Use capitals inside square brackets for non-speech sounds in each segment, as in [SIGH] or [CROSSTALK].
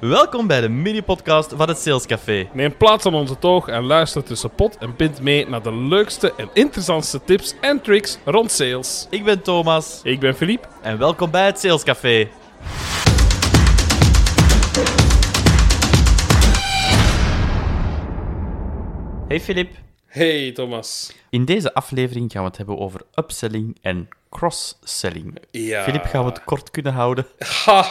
Welkom bij de mini-podcast van het Sales Café. Neem plaats aan onze toog en luister tussen pot en pint mee naar de leukste en interessantste tips en tricks rond sales. Ik ben Thomas Ik ben Philippe. en welkom bij het Sales Café. Hey Filip. Hey Thomas. In deze aflevering gaan we het hebben over upselling en cross-selling. Ja. Filip, gaan we het kort kunnen houden? Ha!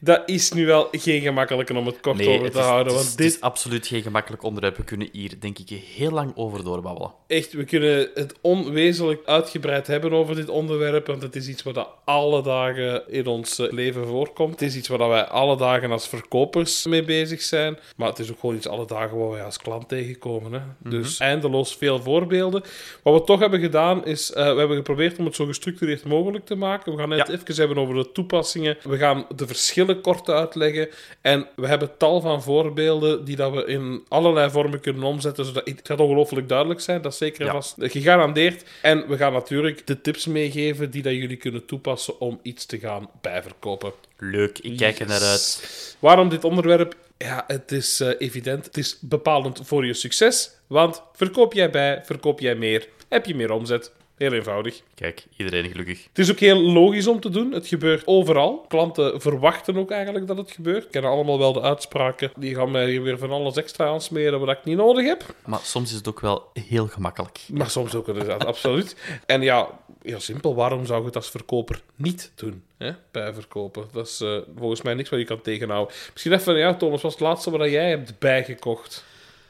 Dat is nu wel geen gemakkelijke om het kort over te is, houden, is- want het is dit absoluut geen gemakkelijk onderwerp. We kunnen hier, denk ik, heel lang over doorbabbelen. echt, we kunnen het onwezenlijk uitgebreid hebben over dit onderwerp, want het is iets wat alle dagen in ons eh, leven voorkomt. Het is iets waar wij alle dagen als verkopers mee bezig zijn, maar het is ook gewoon iets alle dagen waar wij als klant tegenkomen. Hè? Mhm. Dus eindeloos veel voorbeelden. Wat we toch hebben gedaan, is eh, we hebben geprobeerd om het zo gestructureerd mogelijk te maken. We gaan het Ja. even hebben over de toepassingen. We gaan de verschillen kort uitleggen. En we hebben tal van voorbeelden die dat we in allerlei vormen kunnen omzetten, zodat het gaat ongelooflijk duidelijk zijn. Dat is zeker Ja. vast gegarandeerd. En we gaan natuurlijk de tips meegeven die dat jullie kunnen toepassen om iets te gaan bijverkopen. Leuk, ik kijk er naar uit. Waarom dit onderwerp? Ja, het is eh, evident. Het is bepalend voor je succes. Want verkoop jij bij, verkoop jij meer, heb je meer omzet. Heel eenvoudig. Kijk, iedereen gelukkig. Het is ook heel logisch om te doen. Het gebeurt overal. Klanten verwachten ook eigenlijk dat het gebeurt. Ik ken allemaal wel de uitspraken. Die gaan mij hier weer van alles extra aansmeren wat ik niet nodig heb. Maar soms is het ook wel heel gemakkelijk. Maar soms ook inderdaad, [LAUGHS] absoluut. En ja, heel simpel. Waarom zou je het als verkoper niet doen? Hè? Bij verkopen. Dat is eh, volgens mij niks wat je kan tegenhouden. Misschien even, ja, Thomas, wat is het laatste wat jij hebt bijgekocht?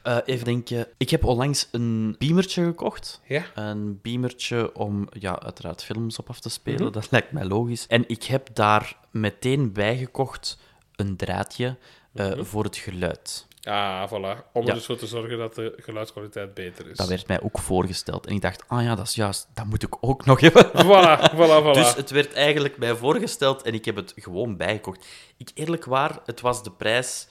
Eh, even denken. Ik heb onlangs een beamertje gekocht. Ja? Een beamertje om, ja, uiteraard films op af te spelen. Mhm. Dat lijkt mij logisch. En ik heb daar meteen bijgekocht een draadje eh, Mhm. voor het geluid. Ah, voilà. Om er Ja. dus voor te zorgen dat de geluidskwaliteit beter is. Dat werd mij ook voorgesteld. En ik dacht, ah ja, dat is juist, dat moet ik ook nog hebben. [LAUGHS] Voilà, voilà, voilà. Dus het werd eigenlijk mij voorgesteld en ik heb het gewoon bijgekocht. Ik eerlijk waar, het was de prijs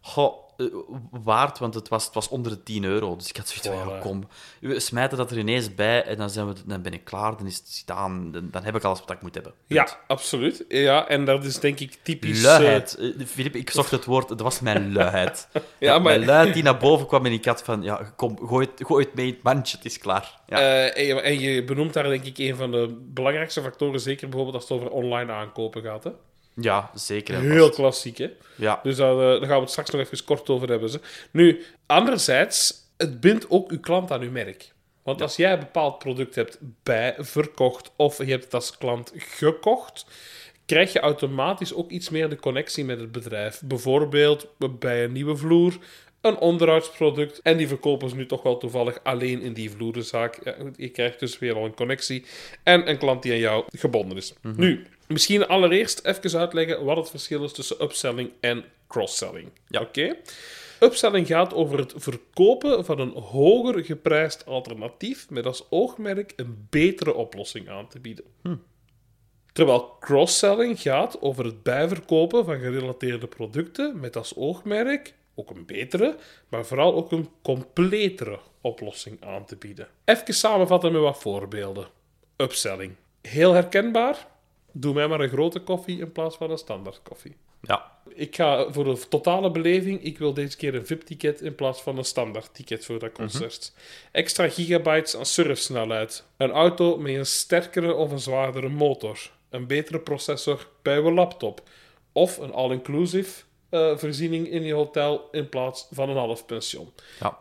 goh, eh, waard, want het was, het was onder de 10 euro. Dus ik had zoiets van, ja, kom, we smijten dat er ineens bij en dan, zijn we, dan ben ik klaar, dan is het gedaan, dan, dan heb ik alles wat ik moet hebben. Punt. Ja, absoluut. Ja, en dat is denk ik typisch... Luiheid. Eh, Filip, ik zocht het woord, dat was mijn luiheid. [LAUGHS] Ja, maar- Mijn luid die naar boven kwam en ik had van, ja, kom, gooi het, gooi het mee in het mandje, het is klaar. Ja. eh, en, je, en je benoemt daar denk ik een van de belangrijkste factoren, zeker bijvoorbeeld als het over online aankopen gaat. Hè? Ja, zeker. en Heel vast. klassiek, hè? Ja. Dus daar, eh, daar gaan we het straks nog even kort over hebben. Ze. Nu, anderzijds, het bindt ook uw klant aan uw merk. Want als jij een bepaald product hebt bijverkocht of je hebt het als klant gekocht, krijg je automatisch ook iets meer de connectie met het bedrijf. Bijvoorbeeld bij een nieuwe vloer, een onderhoudsproduct. En die verkopen ze nu toch wel toevallig alleen in die vloerenzaak. Ja, goed, je krijgt dus weer al een connectie en een klant die aan jou gebonden is. Nu, misschien allereerst even uitleggen wat het verschil is tussen upselling en cross-selling. Ja. Oké? Upselling gaat over het verkopen van een hoger geprijsd alternatief met als oogmerk een betere oplossing aan te bieden. Terwijl cross-selling gaat over het bijverkopen van gerelateerde producten met als oogmerk ook een betere, maar vooral ook een completere oplossing aan te bieden. Even samenvatten met wat voorbeelden. Upselling. Heel herkenbaar. Doe mij maar een grote koffie in plaats van een standaard koffie. ja. Ik ga voor de totale beleving, ik wil deze keer een VIP-ticket in plaats van een standaard ticket voor dat concert. Extra gigabytes aan surfsnelheid. Een auto met een sterkere of een zwaardere motor. Een betere processor bij uw laptop. Of een all-inclusive eh, voorziening in je hotel in plaats van een half pension. ja.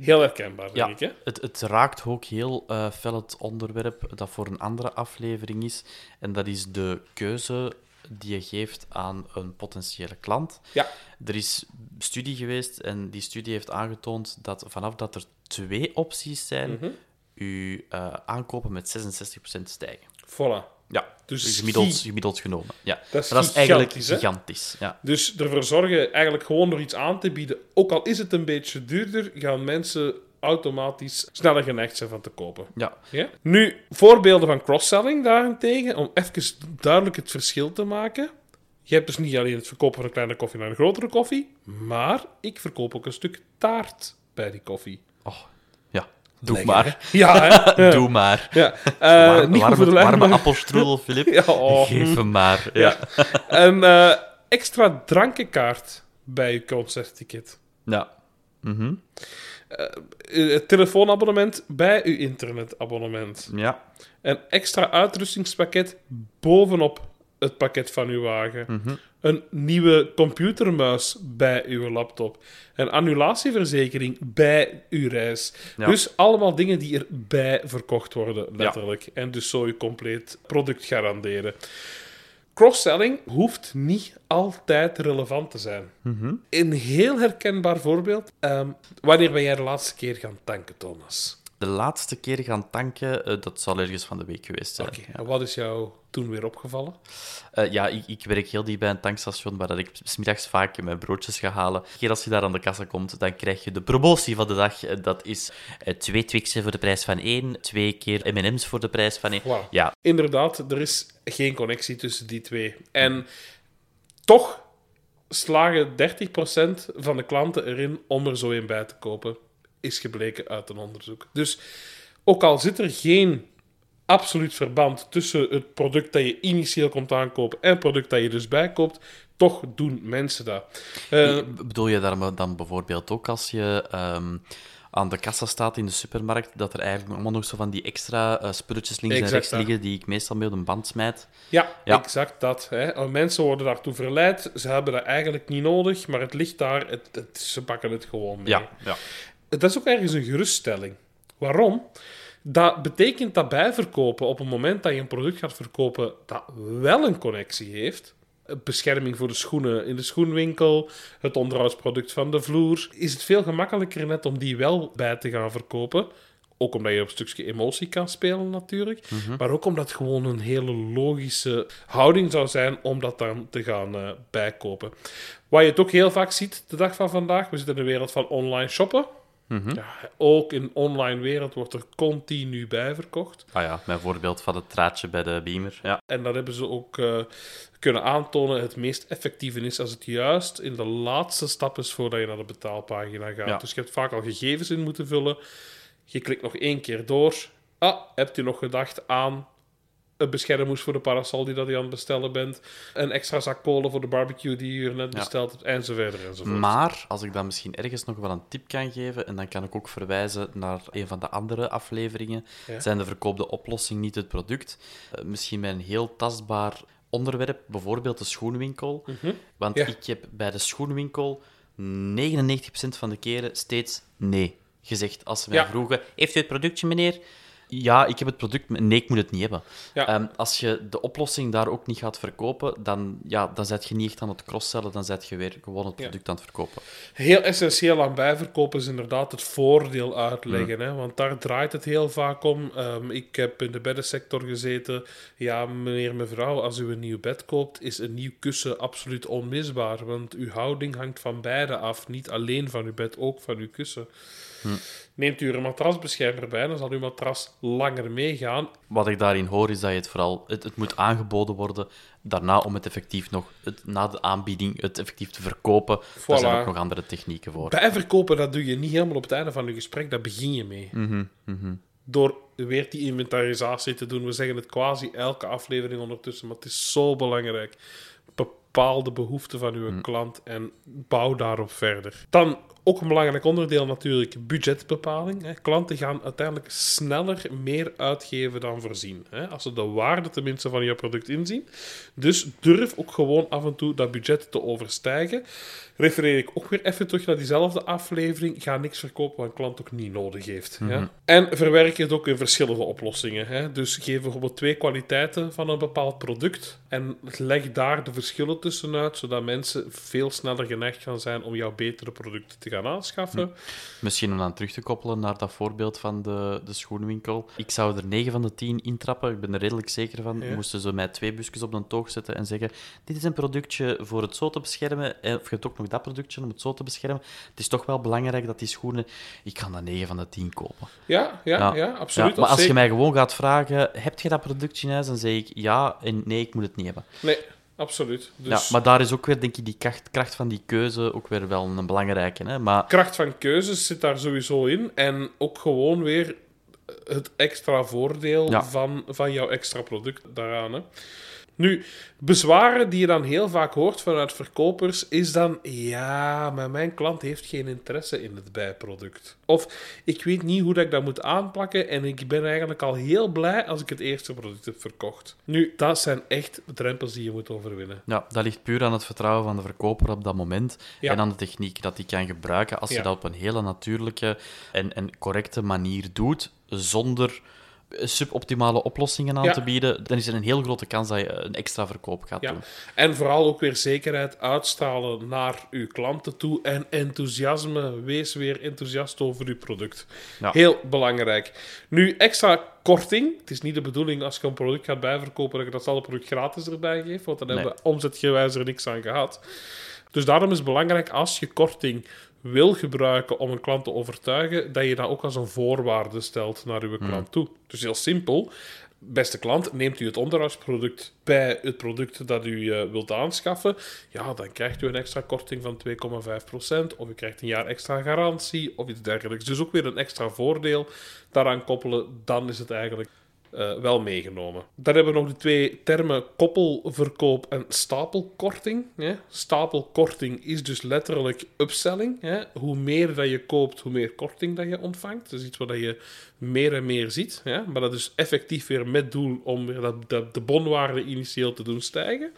Heel herkenbaar, Ja, denk ik. Hè? het, het raakt ook heel eh fel het onderwerp dat voor een andere aflevering is. En dat is de keuze die je geeft aan een potentiële klant. Ja. Er is studie geweest en die studie heeft aangetoond dat vanaf dat er twee opties zijn, je eh, aankopen met 66% stijgen. Voilà. Ja, Dus dus gemiddeld, gemiddeld genomen. Ja. Dat is Maar dat is eigenlijk gigantisch. Ja. Dus ervoor zorgen eigenlijk gewoon door iets aan te bieden, ook al is het een beetje duurder, gaan mensen automatisch sneller geneigd zijn van te kopen. Ja. Ja? Nu, voorbeelden van cross-selling daarentegen, om even duidelijk het verschil te maken. Je hebt dus niet alleen het verkopen van een kleine koffie naar een grotere koffie, maar ik verkoop ook een stuk taart bij die koffie. Oh. Doe Lekker, maar. hè? Ja, hè? [LAUGHS] Doe maar. Ja. Eh, warme, niet goed warme, appelstrudel, [LAUGHS] Filip. Ja, oh. Geef hem maar. Ja. Ja. [LAUGHS] En eh, extra drankenkaart bij je concertticket. Ja. Eh, Het telefoonabonnement bij uw internetabonnement. Ja. Een extra uitrustingspakket bovenop het pakket van uw wagen. Mhm. Een nieuwe computermuis bij uw laptop. Een annulatieverzekering bij uw reis. Ja. Dus allemaal dingen die erbij verkocht worden, letterlijk. En dus zo je compleet product garanderen. Cross-selling hoeft niet altijd relevant te zijn. Mhm. Een heel herkenbaar voorbeeld. ehm, wanneer ben jij de laatste keer gaan tanken, Thomas? De laatste keer gaan tanken, eh, dat zal ergens van de week geweest zijn. Oké, en wat is jou toen weer opgevallen? Eh, ja, ik, ik werk heel dicht bij een tankstation waar dat ik smiddags vaak mijn broodjes ga halen. Keer als je daar aan de kassa komt, dan krijg je de promotie van de dag. Eh, Dat is twee Twixen voor de prijs van één, twee keer M&M's voor de prijs van één. Wauw. Ja, Inderdaad, er is geen connectie tussen die twee. En toch slagen 30% van de klanten erin om er zo een bij te kopen, is gebleken uit een onderzoek. Dus ook al zit er geen absoluut verband tussen het product dat je initieel komt aankopen en het product dat je dus bijkoopt, toch doen mensen dat. Eh, bedoel je daar dan bijvoorbeeld ook als je ehm, aan de kassa staat in de supermarkt, dat er eigenlijk allemaal nog zo van die extra eh, spulletjes links en rechts dat. liggen die ik meestal mee op een band smijt? Ja, Ja. exact dat. Hè. Mensen worden daartoe verleid. Ze hebben dat eigenlijk niet nodig, maar het ligt daar. Het, het- ze pakken het gewoon mee. Ja, ja. Dat is ook ergens een geruststelling. Waarom? Dat betekent dat bijverkopen op het moment dat je een product gaat verkopen dat wel een connectie heeft. Bescherming voor de schoenen in de schoenwinkel, het onderhoudsproduct van de vloer. Is het veel gemakkelijker net om die wel bij te gaan verkopen. Ook omdat je op een stukje emotie kan spelen natuurlijk. Maar ook omdat het gewoon een hele logische houding zou zijn om dat dan te gaan eh, bijkopen. Wat je het ook heel vaak ziet de dag van vandaag. We zitten in een wereld van online shoppen. Ja, ook in online wereld wordt er continu bij verkocht. Ah ja, mijn voorbeeld van het traadje bij de Beamer. Ja. En dat hebben ze ook eh, kunnen aantonen. Het meest effectieve is als het juist in de laatste stap is voordat je naar de betaalpagina gaat. Ja. Dus je hebt vaak al gegevens in moeten vullen. Je klikt nog één keer door. Ah, hebt u nog gedacht aan een beschermhoes voor de parasol die dat je aan het bestellen bent? Een extra zak kolen voor de barbecue die je net besteld hebt, enzovoort enzovoort. Maar, als ik dan misschien ergens nog wel een tip kan geven, en dan kan ik ook verwijzen naar een van de andere afleveringen, Ja. zijn de verkoop oplossing, niet het product. Eh, misschien bij een heel tastbaar onderwerp, bijvoorbeeld de schoenwinkel. Want Ja. ik heb bij de schoenwinkel 99% van de keren steeds nee gezegd. Als ze mij Ja. vroegen, heeft u het productje, meneer? Ja, ik heb het product, nee, ik moet het niet hebben. Ja. Ehm, als je de oplossing daar ook niet gaat verkopen, dan, ja, dan zet je niet echt aan het cross-sellen, dan zet je weer gewoon het Ja. product aan het verkopen. Heel essentieel aan bijverkoop is inderdaad het voordeel uitleggen. Hè? Want daar draait het heel vaak om. Ehm, ik heb in de beddensector gezeten. Ja, meneer, mevrouw, als u een nieuw bed koopt, is een nieuw kussen absoluut onmisbaar. Want uw houding hangt van beide af. Niet alleen van uw bed, ook van uw kussen. Neemt u er een matrasbeschermer bij, dan zal uw matras langer meegaan. Wat ik daarin hoor, is dat je het vooral... Het, het moet aangeboden worden daarna om het effectief nog... Het, na de aanbieding het effectief te verkopen. Daar zijn Voilà. ook nog andere technieken voor. Bijverkopen, dat doe je niet helemaal op het einde van je gesprek, daar begin je mee. Door weer die inventarisatie te doen. We zeggen het quasi elke aflevering ondertussen, maar het is zo belangrijk. Bepaal de behoeften van uw klant en bouw daarop verder. Dan ook een belangrijk onderdeel natuurlijk, budgetbepaling. Klanten gaan uiteindelijk sneller meer uitgeven dan voorzien. Als ze de waarde tenminste van je product inzien. Dus durf ook gewoon af en toe dat budget te overstijgen. Refereer ik ook weer even terug naar diezelfde aflevering. Ga niks verkopen wat een klant ook niet nodig heeft. ja. En verwerk het ook in verschillende oplossingen. Hè. Dus geef bijvoorbeeld twee kwaliteiten van een bepaald product. En leg daar de verschillen tussenuit, zodat mensen veel sneller geneigd gaan zijn om jouw betere producten te gaan aanschaffen. Misschien om dan terug te koppelen naar dat voorbeeld van de, de schoenwinkel. Ik zou er 9 van de 10 intrappen, ik ben er redelijk zeker van. Ja. Moesten ze mij twee busjes op de toog zetten en zeggen: Dit is een productje voor het zo te beschermen. eh, Of je hebt ook nog dat productje om het zo te beschermen. Het is toch wel belangrijk dat die schoenen. Ik ga dat 9 van de 10 kopen. Ja, ja, ja, absoluut. Ja, maar als je mij gewoon gaat vragen: Heb je dat productje in huis? Dan zeg ik ja en nee, ik moet het niet hebben. Nee, absoluut. Dus Ja, maar daar is ook weer, denk ik, die kracht, kracht van die keuze ook weer wel een belangrijke. Hè? Maar kracht van keuzes zit daar sowieso in. En ook gewoon weer het extra voordeel Ja. van, van jouw extra product daaraan. Hè. Nu, bezwaren die je dan heel vaak hoort vanuit verkopers is dan: ja, maar mijn klant heeft geen interesse in het bijproduct. Of ik weet niet hoe dat ik dat moet aanpakken en ik ben eigenlijk al heel blij als ik het eerste product heb verkocht. Nu, dat zijn echt drempels die je moet overwinnen. Ja, dat ligt puur aan het vertrouwen van de verkoper op dat moment Ja. en aan de techniek dat hij kan gebruiken. Als je Ja. dat op een hele natuurlijke en, en correcte manier doet, zonder suboptimale oplossingen aan Ja. te bieden, dan is er een heel grote kans dat je een extra verkoop gaat Ja. doen. En vooral ook weer zekerheid uitstralen naar uw klanten toe en enthousiasme. Wees weer enthousiast over uw product. Ja. Heel belangrijk. Nu, extra korting. Het is niet de bedoeling als je een product gaat bijverkopen dat je datzelfde product gratis erbij geeft, want dan Nee. hebben we omzetgewijs er niks aan gehad. Dus daarom is het belangrijk als je korting wil gebruiken om een klant te overtuigen, dat je dat ook als een voorwaarde stelt naar uw klant toe. Dus heel simpel. Beste klant, neemt u het onderhoudsproduct bij het product dat u eh, wilt aanschaffen, ja, dan krijgt u een extra korting van 2,5%, of u krijgt een jaar extra garantie, of iets dergelijks. Dus ook weer een extra voordeel daaraan koppelen, dan is het eigenlijk eh, wel meegenomen. Dan hebben we nog de twee termen koppelverkoop en stapelkorting. Hè. Stapelkorting is dus letterlijk upselling. Hè. Hoe meer dat je koopt, hoe meer korting dat je ontvangt. Dat is iets wat je meer en meer ziet. Hè. Maar dat is effectief weer met doel om weer dat, de bonwaarde initieel te doen stijgen.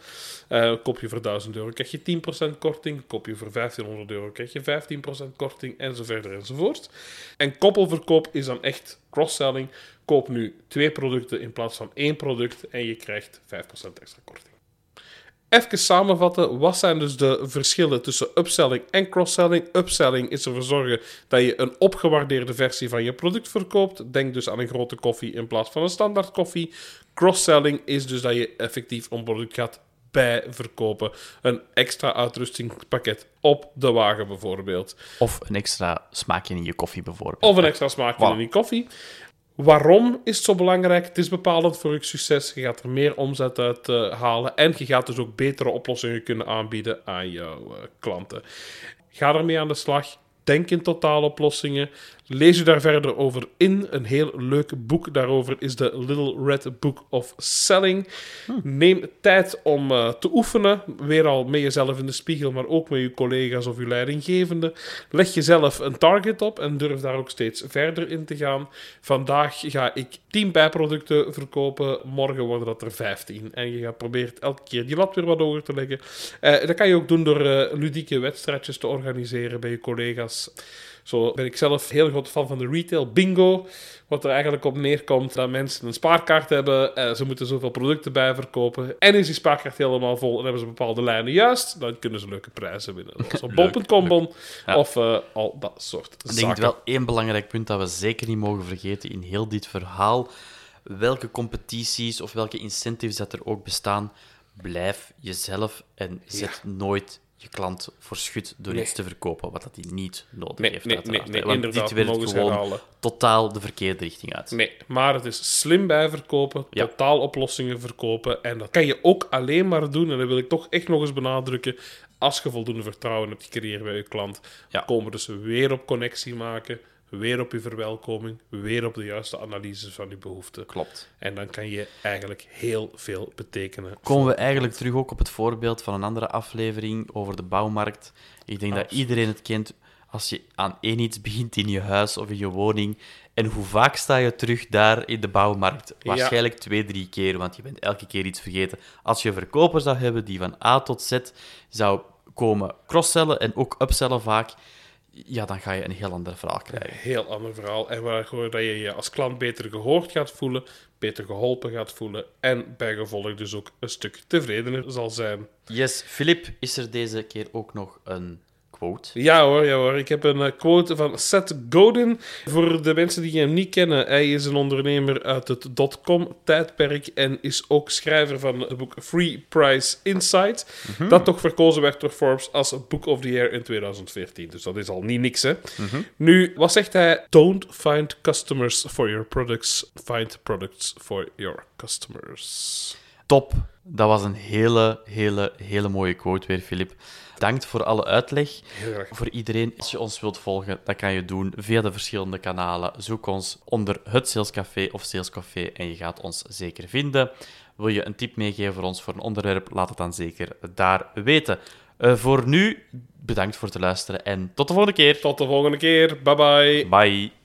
Eh, koop je voor 1000 euro krijg je 10% korting. Koop je voor 1500 euro krijg je 15% korting. En zo verder enzovoort. En koppelverkoop is dan echt cross-selling. Koop nu twee producten in plaats van één product en je krijgt 5% extra korting. Even samenvatten, wat zijn dus de verschillen tussen upselling en cross-selling? Upselling is ervoor zorgen dat je een opgewaardeerde versie van je product verkoopt. Denk dus aan een grote koffie in plaats van een standaard koffie. Cross-selling is dus dat je effectief een product gaat bijverkopen. Een extra uitrustingspakket op de wagen bijvoorbeeld. Of een extra smaakje in je koffie bijvoorbeeld. Of een extra smaakje in die koffie. Waarom is het zo belangrijk? Het is bepalend voor je succes. Je gaat er meer omzet uit eh, halen. En je gaat dus ook betere oplossingen kunnen aanbieden aan jouw eh, klanten. Ga ermee aan de slag. Denk in totaaloplossingen. Lees u daar verder over in. Een heel leuk boek daarover is de Little Red Book of Selling. Neem tijd om eh, te oefenen. Weer al met jezelf in de spiegel, maar ook met je collega's of je leidinggevende. Leg jezelf een target op en durf daar ook steeds verder in te gaan. Vandaag ga ik 10 bijproducten verkopen. Morgen worden dat er 15. En je gaat proberen elke keer die lat weer wat hoger te leggen. Eh, dat kan je ook doen door eh, ludieke wedstrijdjes te organiseren bij je collega's. Zo ben ik zelf heel groot fan van de retail bingo. Wat er eigenlijk op neerkomt dat mensen een spaarkaart hebben. eh, ze moeten zoveel producten bijverkopen. En is die spaarkaart helemaal vol en hebben ze bepaalde lijnen juist. Dan kunnen ze leuke prijzen winnen. Zoals bol.com bon Ja. of eh, al dat soort Ik denk zaken. wel één belangrijk punt dat we zeker niet mogen vergeten in heel dit verhaal. Welke competities of welke incentives dat er ook bestaan, blijf jezelf en zet nooit je klant voor schut door Nee. iets te verkopen wat dat hij niet nodig Nee, heeft. nee, uiteraard, nee, nee. Want inderdaad, dit werkt gewoon herhalen. totaal de verkeerde richting uit. Nee, maar het is slim bijverkopen, Ja. totaaloplossingen verkopen. En dat kan je ook alleen maar doen, en dat wil ik toch echt nog eens benadrukken, als je voldoende vertrouwen hebt gecreëerd bij je klant. Ja. Komen dus weer op connectie maken, weer op je verwelkoming, weer op de juiste analyses van je behoeften. Klopt. En dan kan je eigenlijk heel veel betekenen. Komen we eigenlijk terug ook op het voorbeeld van een andere aflevering over de bouwmarkt. Ik denk dat iedereen het kent als je aan één iets begint in je huis of in je woning. En hoe vaak sta je terug daar in de bouwmarkt? Ja. Waarschijnlijk twee, drie keer, want je bent elke keer iets vergeten. Als je een verkoper zou hebben die van A tot Z zou komen cross-sellen en ook upsellen vaak, ja, dan ga je een heel ander verhaal krijgen. Heel ander verhaal. En waardoor dat je je als klant beter gehoord gaat voelen, beter geholpen gaat voelen en bij gevolg dus ook een stuk tevredener zal zijn. Yes, Filip, is er deze keer ook nog een quote? Ja hoor, ja hoor. Ik heb een eh, quote van Seth Godin. Voor de mensen die hem niet kennen, hij is een ondernemer uit het dotcom-tijdperk en is ook schrijver van het boek Free Price Insight, dat toch verkozen werd door Forbes als Book of the Year in 2014. Dus dat is al niet niks, hè. Nu, wat zegt hij? Don't find customers for your products, find products for your customers. Top. Dat was een hele, hele, hele mooie quote weer, Filip. Bedankt voor alle uitleg. Voor iedereen, als je ons wilt volgen, dat kan je doen via de verschillende kanalen. Zoek ons onder het Salescafé of Salescafé en je gaat ons zeker vinden. Wil je een tip meegeven voor ons voor een onderwerp, laat het dan zeker daar weten. Eh, voor nu, bedankt voor het luisteren en tot de volgende keer. Tot de volgende keer. Bye bye. Bye.